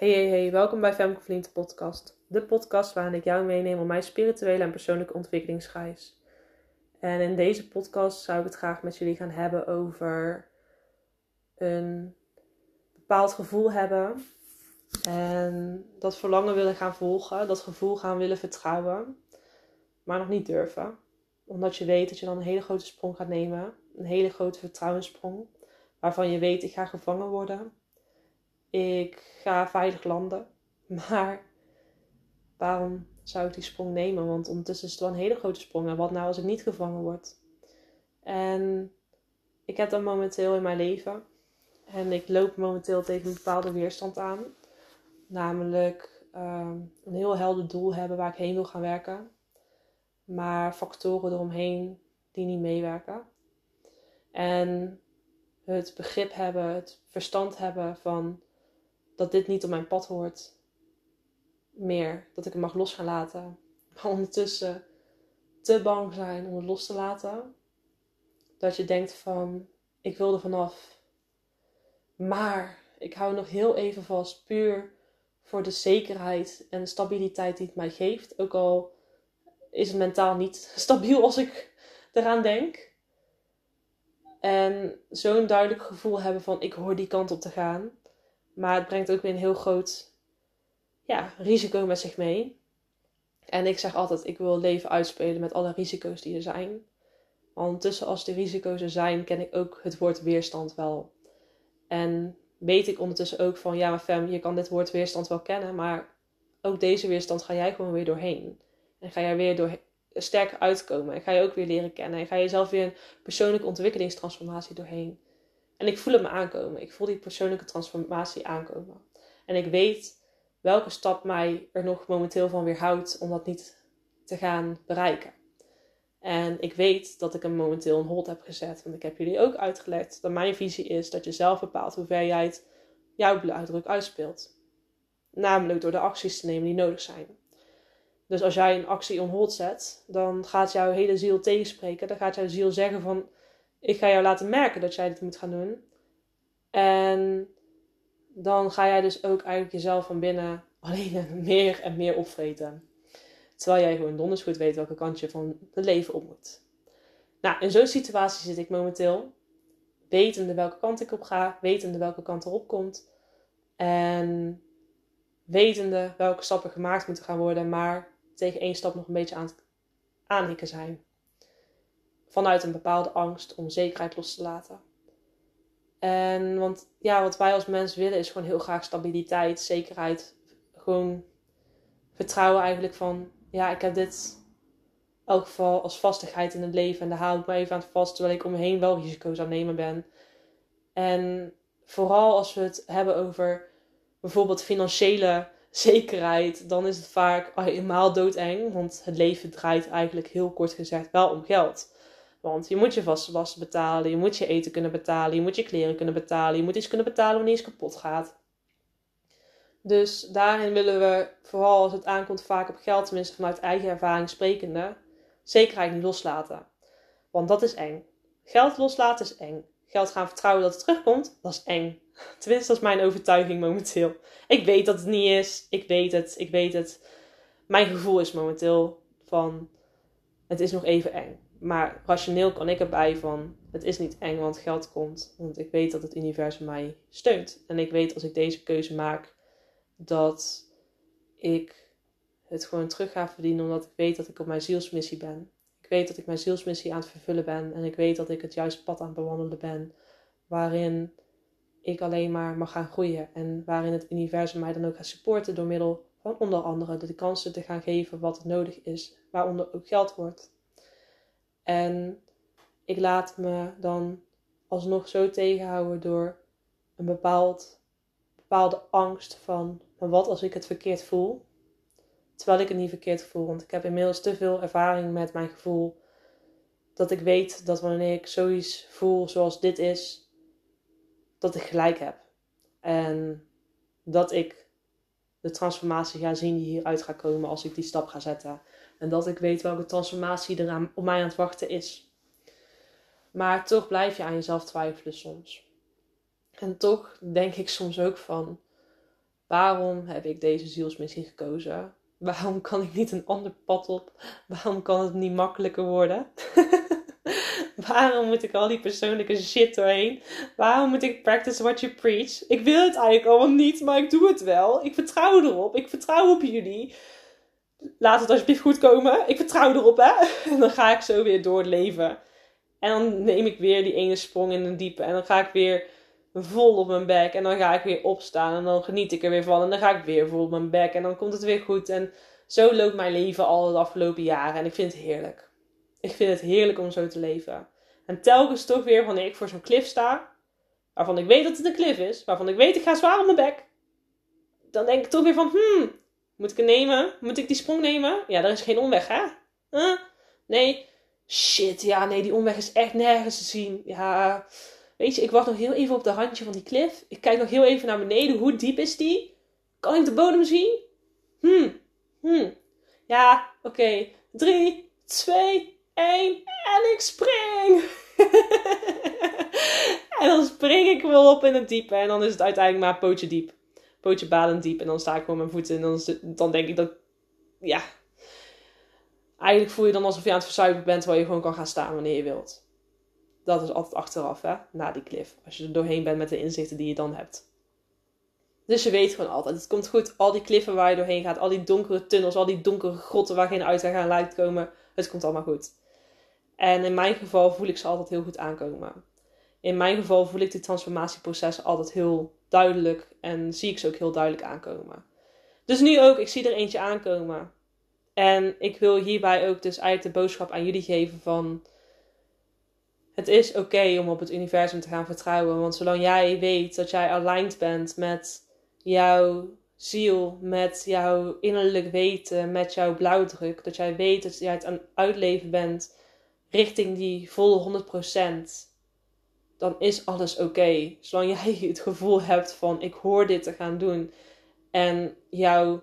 Hey hey hey, welkom bij Femke Vliet podcast. De podcast waarin ik jou meeneem op mijn spirituele en persoonlijke ontwikkelingsreis. En in deze podcast zou ik het graag met jullie gaan hebben over een bepaald gevoel hebben. En dat verlangen willen gaan volgen, dat gevoel gaan willen vertrouwen, maar nog niet durven. Omdat je weet dat je dan een hele grote sprong gaat nemen, een hele grote vertrouwenssprong, waarvan je weet ik ga gevangen worden ik ga veilig landen. Maar waarom zou ik die sprong nemen? Want ondertussen is het wel een hele grote sprong. En wat nou als ik niet gevangen word? En ik heb dat momenteel in mijn leven. En ik loop momenteel tegen een bepaalde weerstand aan. Namelijk ehm, een heel helder doel hebben waar ik heen wil gaan werken. Maar factoren eromheen die niet meewerken. En het begrip hebben, het verstand hebben van dat dit niet op mijn pad hoort meer. Dat ik het mag los gaan laten. Maar ondertussen te bang zijn om het los te laten. Dat je denkt van, ik wil er vanaf. Maar ik hou nog heel even vast, puur voor de zekerheid en stabiliteit die het mij geeft. Ook al is het mentaal niet stabiel als ik eraan denk. En zo'n duidelijk gevoel hebben van ik hoor die kant op te gaan. Maar het brengt ook weer een heel groot ja, risico met zich mee. En ik zeg altijd, ik wil leven uitspelen met alle risico's die er zijn. Maar ondertussen, als die risico's er zijn, ken ik ook het woord weerstand wel. En weet ik ondertussen ook van, ja maar Fem, je kan dit woord weerstand wel kennen, maar ook deze weerstand ga jij gewoon weer doorheen. En ga jij weer door, sterker uitkomen. En ga je ook weer leren kennen. En ga je zelf weer een persoonlijke ontwikkelingstransformatie doorheen. En ik voel het me aankomen. Ik voel die persoonlijke transformatie aankomen. En ik weet welke stap mij er nog momenteel van weerhoudt om dat niet te gaan bereiken. En ik weet dat ik hem momenteel een hold heb gezet. Want ik heb jullie ook uitgelegd dat mijn visie is dat je zelf bepaalt hoe ver jij het jouw blauwdruk uitspeelt. Namelijk door de acties te nemen die nodig zijn. Dus als jij een actie on hold zet, dan gaat jouw hele ziel tegenspreken. Dan gaat jouw ziel zeggen van ik ga jou laten merken dat jij dit moet gaan doen. En dan ga jij dus ook eigenlijk jezelf van binnen alleen meer en meer opvreten. Terwijl jij gewoon donders goed weet welke kant je van het leven op moet. Nou, in zo'n situatie zit ik momenteel. Wetende welke kant ik op ga. Wetende welke kant erop komt. En wetende welke stappen gemaakt moeten gaan worden. Maar tegen één stap nog een beetje aan het aanhikken zijn vanuit een bepaalde angst, onzekerheid los te laten. En want ja, wat wij als mens willen is gewoon heel graag stabiliteit, zekerheid. Gewoon vertrouwen eigenlijk van, ja, ik heb dit in elk geval als vastigheid in het leven. En daar haal ik me even aan vast, terwijl ik om me heen wel risico's aan nemen ben. En vooral als we het hebben over bijvoorbeeld financiële zekerheid, dan is het vaak helemaal doodeng. Want het leven draait eigenlijk heel kort gezegd wel om geld. Want je moet je vaste was betalen, je moet je eten kunnen betalen, je moet je kleren kunnen betalen, je moet iets kunnen betalen wanneer iets kapot gaat. Dus daarin willen we, vooral als het aankomt vaak op geld, tenminste vanuit eigen ervaring sprekende, zekerheid niet loslaten. Want dat is eng. Geld loslaten is eng. Geld gaan vertrouwen dat het terugkomt, dat is eng. Tenminste, dat is mijn overtuiging momenteel. Ik weet dat het niet is. Ik weet het. Ik weet het. Mijn gevoel is momenteel van: het is nog even eng. Maar rationeel kan ik erbij van, het is niet eng, want geld komt. Want ik weet dat het universum mij steunt. En ik weet als ik deze keuze maak, dat ik het gewoon terug ga verdienen, omdat ik weet dat ik op mijn zielsmissie ben. Ik weet dat ik mijn zielsmissie aan het vervullen ben. En ik weet dat ik het juiste pad aan het bewandelen ben. Waarin ik alleen maar mag gaan groeien. En waarin het universum mij dan ook gaat supporten door middel van onder andere de kansen te gaan geven wat nodig is. Waaronder ook geld wordt. En ik laat me dan alsnog zo tegenhouden door een bepaald, bepaalde angst van, maar wat als ik het verkeerd voel? Terwijl ik het niet verkeerd voel, want ik heb inmiddels te veel ervaring met mijn gevoel. Dat ik weet dat wanneer ik zoiets voel zoals dit is, dat ik gelijk heb. En dat ik de transformatie ga zien die hieruit gaat komen als ik die stap ga zetten. En dat ik weet welke transformatie er op mij aan het wachten is. Maar toch blijf je aan jezelf twijfelen soms. En toch denk ik soms ook van. Waarom heb ik deze zielsmissie gekozen? Waarom kan ik niet een ander pad op? Waarom kan het niet makkelijker worden? Waarom moet ik al die persoonlijke shit doorheen? Waarom moet ik practice what you preach? Ik wil het eigenlijk allemaal niet, maar ik doe het wel. Ik vertrouw erop. Ik vertrouw op jullie. Laat het alsjeblieft goed komen. Ik vertrouw erop, hè? En dan ga ik zo weer door het leven. En dan neem ik weer die ene sprong in een diepe. En dan ga ik weer vol op mijn bek. En dan ga ik weer opstaan. En dan geniet ik er weer van. En dan ga ik weer vol op mijn bek. En dan komt het weer goed. En zo loopt mijn leven al de afgelopen jaren. En ik vind het heerlijk. Ik vind het heerlijk om zo te leven. En telkens toch weer wanneer ik voor zo'n cliff sta. Waarvan ik weet dat het een cliff is. Waarvan ik weet ik ga zwaar op mijn bek. Dan denk ik toch weer van, hmm, moet ik het nemen? Moet ik die sprong nemen? Ja, er is geen omweg, hè? Nee. Shit, ja, nee, die omweg is echt nergens te zien. Ja, weet je, ik wacht nog heel even op de randje van die cliff. Ik kijk nog heel even naar beneden. Hoe diep is die? Kan ik de bodem zien? Hmm, hmm. Ja, oké. Drie, twee, één. En ik spring! en dan spring ik wel op in het diepe. En dan is het uiteindelijk maar pootje diep pootje balend diep. En dan sta ik gewoon mijn voeten. En dan, dan denk ik dat, ja. Eigenlijk voel je dan alsof je aan het verzuipen bent, waar je gewoon kan gaan staan wanneer je wilt. Dat is altijd achteraf, hè, na die cliff. Als je er doorheen bent met de inzichten die je dan hebt. Dus je weet gewoon altijd, het komt goed. Al die kliffen waar je doorheen gaat, al die donkere tunnels, al die donkere grotten waar geen uitweg aan lijkt komen. Het komt allemaal goed. En in mijn geval voel ik ze altijd heel goed aankomen. In mijn geval voel ik die transformatieprocessen altijd heel duidelijk en zie ik ze ook heel duidelijk aankomen. Dus nu ook, ik zie er eentje aankomen. En ik wil hierbij ook dus eigenlijk de boodschap aan jullie geven van... Het is oké om op het universum te gaan vertrouwen. Want zolang jij weet dat jij aligned bent met jouw ziel, met jouw innerlijk weten, met jouw blauwdruk. Dat jij weet dat jij het aan het uitleven bent richting die volle 100% dan is alles oké. Zolang jij het gevoel hebt van ik hoor dit te gaan doen. En jouw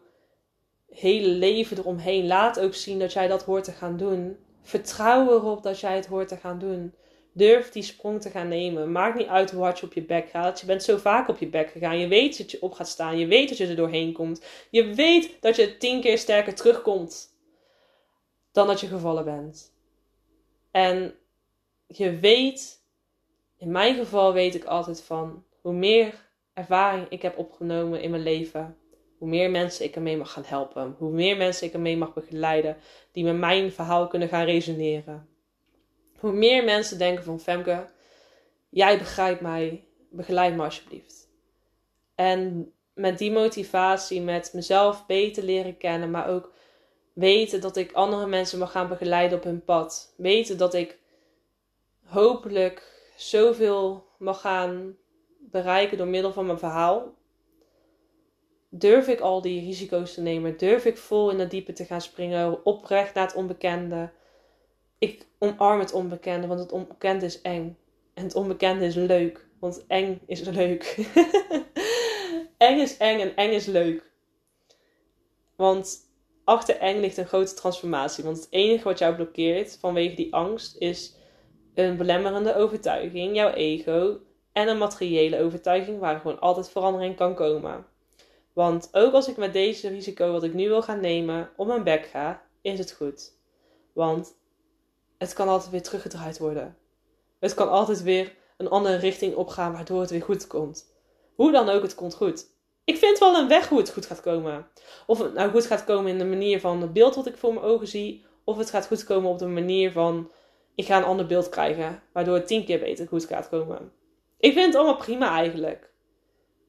hele leven eromheen laat ook zien dat jij dat hoort te gaan doen. Vertrouw erop dat jij het hoort te gaan doen. Durf die sprong te gaan nemen. Maakt niet uit hoe hard je op je bek gaat. Je bent zo vaak op je bek gegaan. Je weet dat je op gaat staan. Je weet dat je er doorheen komt. Je weet dat je tien keer sterker terugkomt dan dat je gevallen bent. En je weet in mijn geval weet ik altijd van hoe meer ervaring ik heb opgenomen in mijn leven, hoe meer mensen ik ermee mag gaan helpen, hoe meer mensen ik ermee mag begeleiden die met mijn verhaal kunnen gaan resoneren. Hoe meer mensen denken van Femke, jij begrijpt mij, begeleid me alsjeblieft. En met die motivatie, met mezelf beter leren kennen, maar ook weten dat ik andere mensen mag gaan begeleiden op hun pad. Weten dat ik hopelijk zoveel mag gaan bereiken door middel van mijn verhaal. Durf ik al die risico's te nemen? Durf ik vol in het diepe te gaan springen? Oprecht naar het onbekende? Ik omarm het onbekende, want het onbekende is eng. En het onbekende is leuk, want eng is leuk. eng is eng en eng is leuk. Want achter eng ligt een grote transformatie. Want het enige wat jou blokkeert vanwege die angst is een belemmerende overtuiging, jouw ego en een materiële overtuiging waar gewoon altijd verandering kan komen. Want ook als ik met deze risico wat ik nu wil gaan nemen op mijn bek ga, is het goed. Want het kan altijd weer teruggedraaid worden. Het kan altijd weer een andere richting opgaan waardoor het weer goed komt. Hoe dan ook, het komt goed. Ik vind wel een weg hoe het goed gaat komen. Of het nou goed gaat komen in de manier van het beeld wat ik voor mijn ogen zie. Of het gaat goed komen op de manier van ik ga een ander beeld krijgen, waardoor het tien keer beter goed gaat komen. Ik vind het allemaal prima eigenlijk.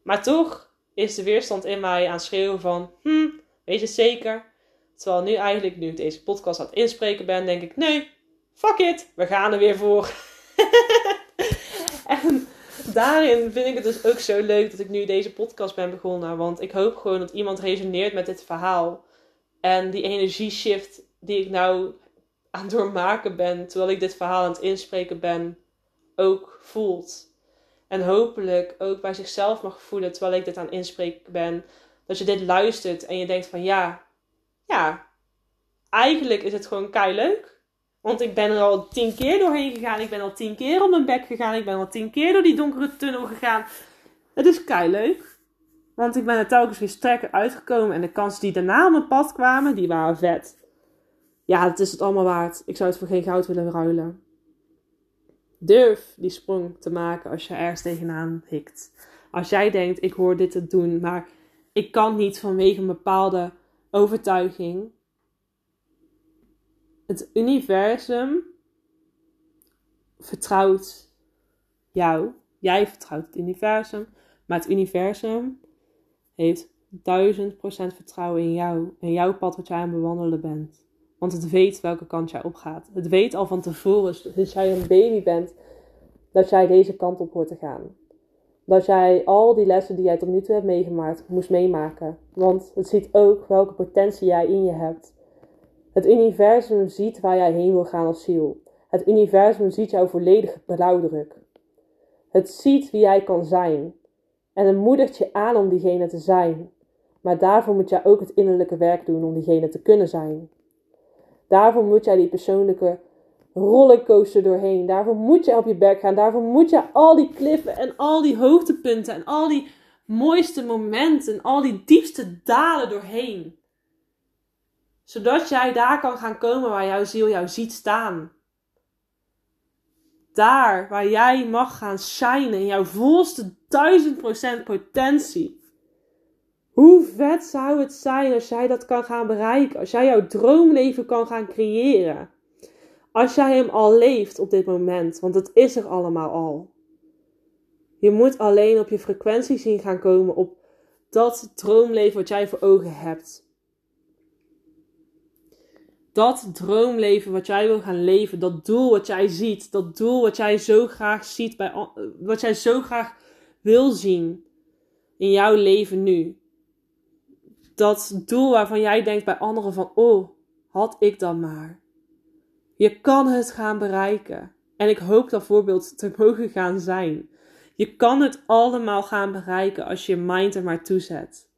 Maar toch is de weerstand in mij aan schreeuwen van, hm, weet je zeker? Terwijl nu eigenlijk, nu ik deze podcast aan het inspreken ben, denk ik, nee, fuck it, we gaan er weer voor. en daarin vind ik het dus ook zo leuk dat ik nu deze podcast ben begonnen. Want ik hoop gewoon dat iemand resoneert met dit verhaal. En die energie shift die ik nou aan doormaken ben, terwijl ik dit verhaal aan het inspreken ben, ook voelt. En hopelijk ook bij zichzelf mag voelen terwijl ik dit aan het inspreken ben. Dat je dit luistert en je denkt van ja, ja, eigenlijk is het gewoon kei leuk. Want ik ben er al tien keer doorheen gegaan. Ik ben al tien keer op mijn bek gegaan. Ik ben al tien keer door die donkere tunnel gegaan. Het is kei leuk. Want ik ben er telkens weer sterker uitgekomen. En de kansen die daarna op mijn pad kwamen, die waren vet. Ja, het is het allemaal waard. Ik zou het voor geen goud willen ruilen. Durf die sprong te maken als je ergens tegenaan hikt. Als jij denkt, ik hoor dit te doen, maar ik kan niet vanwege een bepaalde overtuiging. Het universum vertrouwt jou. Jij vertrouwt het universum. Maar het universum heeft duizend procent vertrouwen in jou. En jouw pad wat jij aan het bewandelen bent. Want het weet welke kant jij opgaat. Het weet al van tevoren, als jij een baby bent, dat jij deze kant op hoort te gaan. Dat jij al die lessen die jij tot nu toe hebt meegemaakt, moest meemaken. Want het ziet ook welke potentie jij in je hebt. Het universum ziet waar jij heen wil gaan als ziel. Het universum ziet jouw volledige blauwdruk. Het ziet wie jij kan zijn. En het moedigt je aan om diegene te zijn. Maar daarvoor moet jij ook het innerlijke werk doen om diegene te kunnen zijn. Daarvoor moet jij die persoonlijke rollercoaster doorheen. Daarvoor moet je op je bek gaan. Daarvoor moet je al die kliffen en al die hoogtepunten en al die mooiste momenten en al die diepste dalen doorheen. Zodat jij daar kan gaan komen waar jouw ziel jou ziet staan. Daar waar jij mag gaan shinen in jouw volste duizend procent potentie. Hoe vet zou het zijn als jij dat kan gaan bereiken? Als jij jouw droomleven kan gaan creëren? Als jij hem al leeft op dit moment, want het is er allemaal al. Je moet alleen op je frequentie zien gaan komen op dat droomleven wat jij voor ogen hebt. Dat droomleven wat jij wil gaan leven, dat doel wat jij ziet, dat doel wat jij zo graag ziet, bij, wat jij zo graag wil zien in jouw leven nu. Dat doel waarvan jij denkt bij anderen van, oh, had ik dan maar. Je kan het gaan bereiken. En ik hoop dat voorbeeld te mogen gaan zijn. Je kan het allemaal gaan bereiken als je je mind er maar toe zet.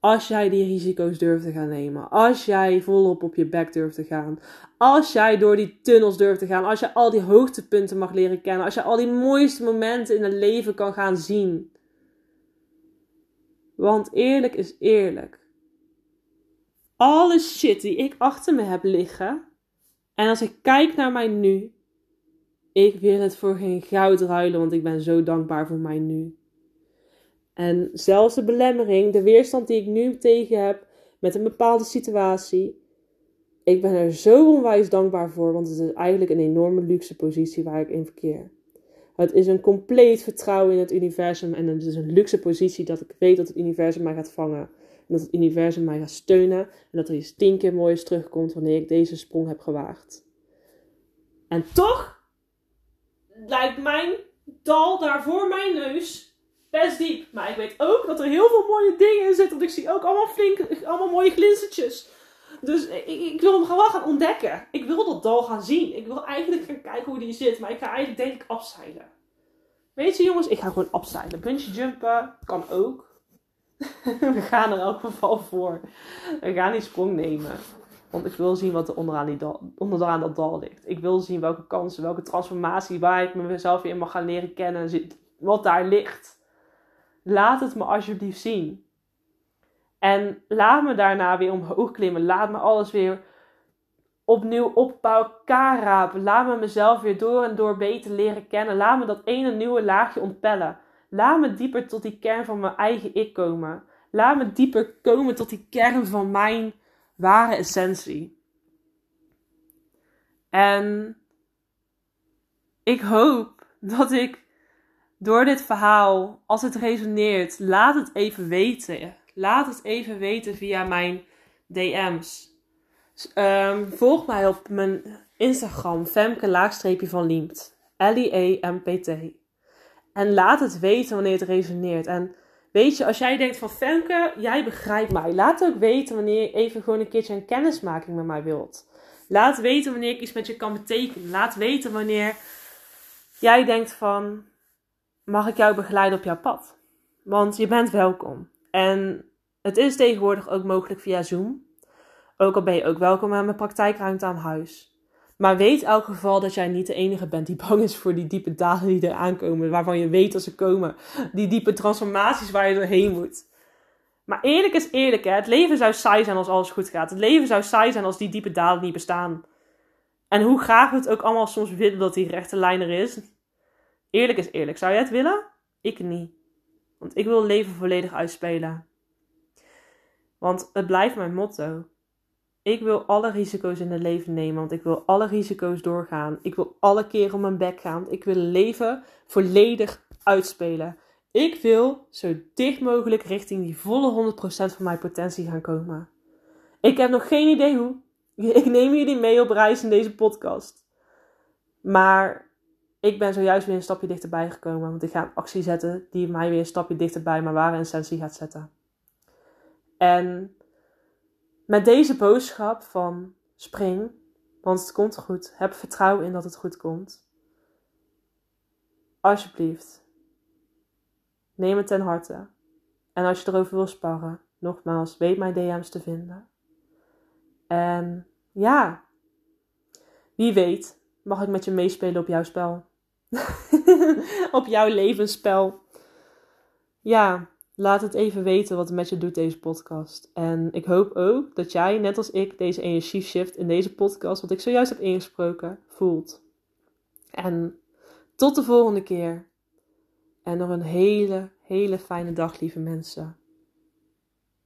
Als jij die risico's durft te gaan nemen. Als jij volop op je bek durft te gaan. Als jij door die tunnels durft te gaan. Als je al die hoogtepunten mag leren kennen. Als je al die mooiste momenten in het leven kan gaan zien. Want eerlijk is eerlijk. Alle shit die ik achter me heb liggen en als ik kijk naar mij nu, ik wil het voor geen goud ruilen, want ik ben zo dankbaar voor mij nu. En zelfs de belemmering, de weerstand die ik nu tegen heb met een bepaalde situatie, ik ben er zo onwijs dankbaar voor, want het is eigenlijk een enorme luxe positie waar ik in verkeer. Het is een compleet vertrouwen in het universum en het is een luxe positie dat ik weet dat het universum mij gaat vangen en dat het universum mij gaat steunen. En dat er iets tien keer moois terugkomt wanneer ik deze sprong heb gewaagd. En toch lijkt mijn dal daar voor mijn neus best diep. Maar ik weet ook dat er heel veel mooie dingen in zitten. Want ik zie ook allemaal flink, allemaal mooie glinstertjes. Dus ik, wil hem gewoon gaan ontdekken. Ik wil dat dal gaan zien. Ik wil eigenlijk gaan kijken hoe die zit. Maar ik ga eigenlijk denk ik afzeilen. Weet je jongens, ik ga gewoon afzeilen. Bungee jumpen kan ook. we gaan er elk geval voor. We gaan die sprong nemen. Want ik wil zien wat er onderaan, die dat dal ligt. Ik wil zien welke kansen, welke transformatie, waar ik mezelf in mag gaan leren kennen. Wat daar ligt. Laat het me alsjeblieft zien. En laat me daarna weer omhoog klimmen. Laat me alles weer opnieuw op bij elkaar rapen. Laat me mezelf weer door en door beter leren kennen. Laat me dat ene nieuwe laagje ontpellen. Laat me dieper tot die kern van mijn eigen ik komen. Laat me dieper komen tot die kern van mijn ware essentie. En ik hoop dat ik door dit verhaal, als het resoneert, laat het even weten. Laat het even weten via mijn DM's. Um, volg mij op mijn Instagram, Femke laagstreepje van Liemt. L-I-E-M-P-T. En laat het weten wanneer het resoneert. En weet je, als jij denkt van Femke, jij begrijpt mij. Laat ook weten wanneer je even gewoon een keertje een kennismaking met mij wilt. Laat weten wanneer ik iets met je kan betekenen. Laat weten wanneer jij denkt van, mag ik jou begeleiden op jouw pad? Want je bent welkom. En het is tegenwoordig ook mogelijk via Zoom. Ook al ben je ook welkom aan mijn praktijkruimte aan huis. Maar weet in elk geval dat jij niet de enige bent die bang is voor die diepe dalen die er aankomen. Waarvan je weet dat ze komen. Die diepe transformaties waar je doorheen moet. Maar eerlijk is eerlijk, hè. Het leven zou saai zijn als alles goed gaat. Het leven zou saai zijn als die diepe dalen niet bestaan. En hoe graag we het ook allemaal soms willen dat die rechte lijn er is. Eerlijk is eerlijk. Zou jij het willen? Ik niet. Want ik wil leven volledig uitspelen. Want het blijft mijn motto. Ik wil alle risico's in het leven nemen, want ik wil alle risico's doorgaan. Ik wil alle keren op mijn bek gaan. Ik wil leven volledig uitspelen. Ik wil zo dicht mogelijk richting die volle 100% van mijn potentie gaan komen. Ik heb nog geen idee hoe. Ik neem jullie mee op reis in deze podcast. Maar ik ben zojuist weer een stapje dichterbij gekomen. Want ik ga een actie zetten die mij weer een stapje dichterbij mijn ware essentie gaat zetten. En met deze boodschap van spring, want het komt goed. Heb vertrouwen in dat het goed komt. Alsjeblieft, neem het ten harte. En als je erover wil sparren, nogmaals, weet mijn DM's te vinden. En ja, wie weet, mag ik met je meespelen op jouw spel. op jouw levensspel. Ja, Laat het even weten wat het met je doet, deze podcast. En ik hoop ook dat jij, net als ik, deze energieshift in deze podcast, wat ik zojuist heb ingesproken, voelt. En tot de volgende keer. En nog een hele, hele fijne dag, lieve mensen.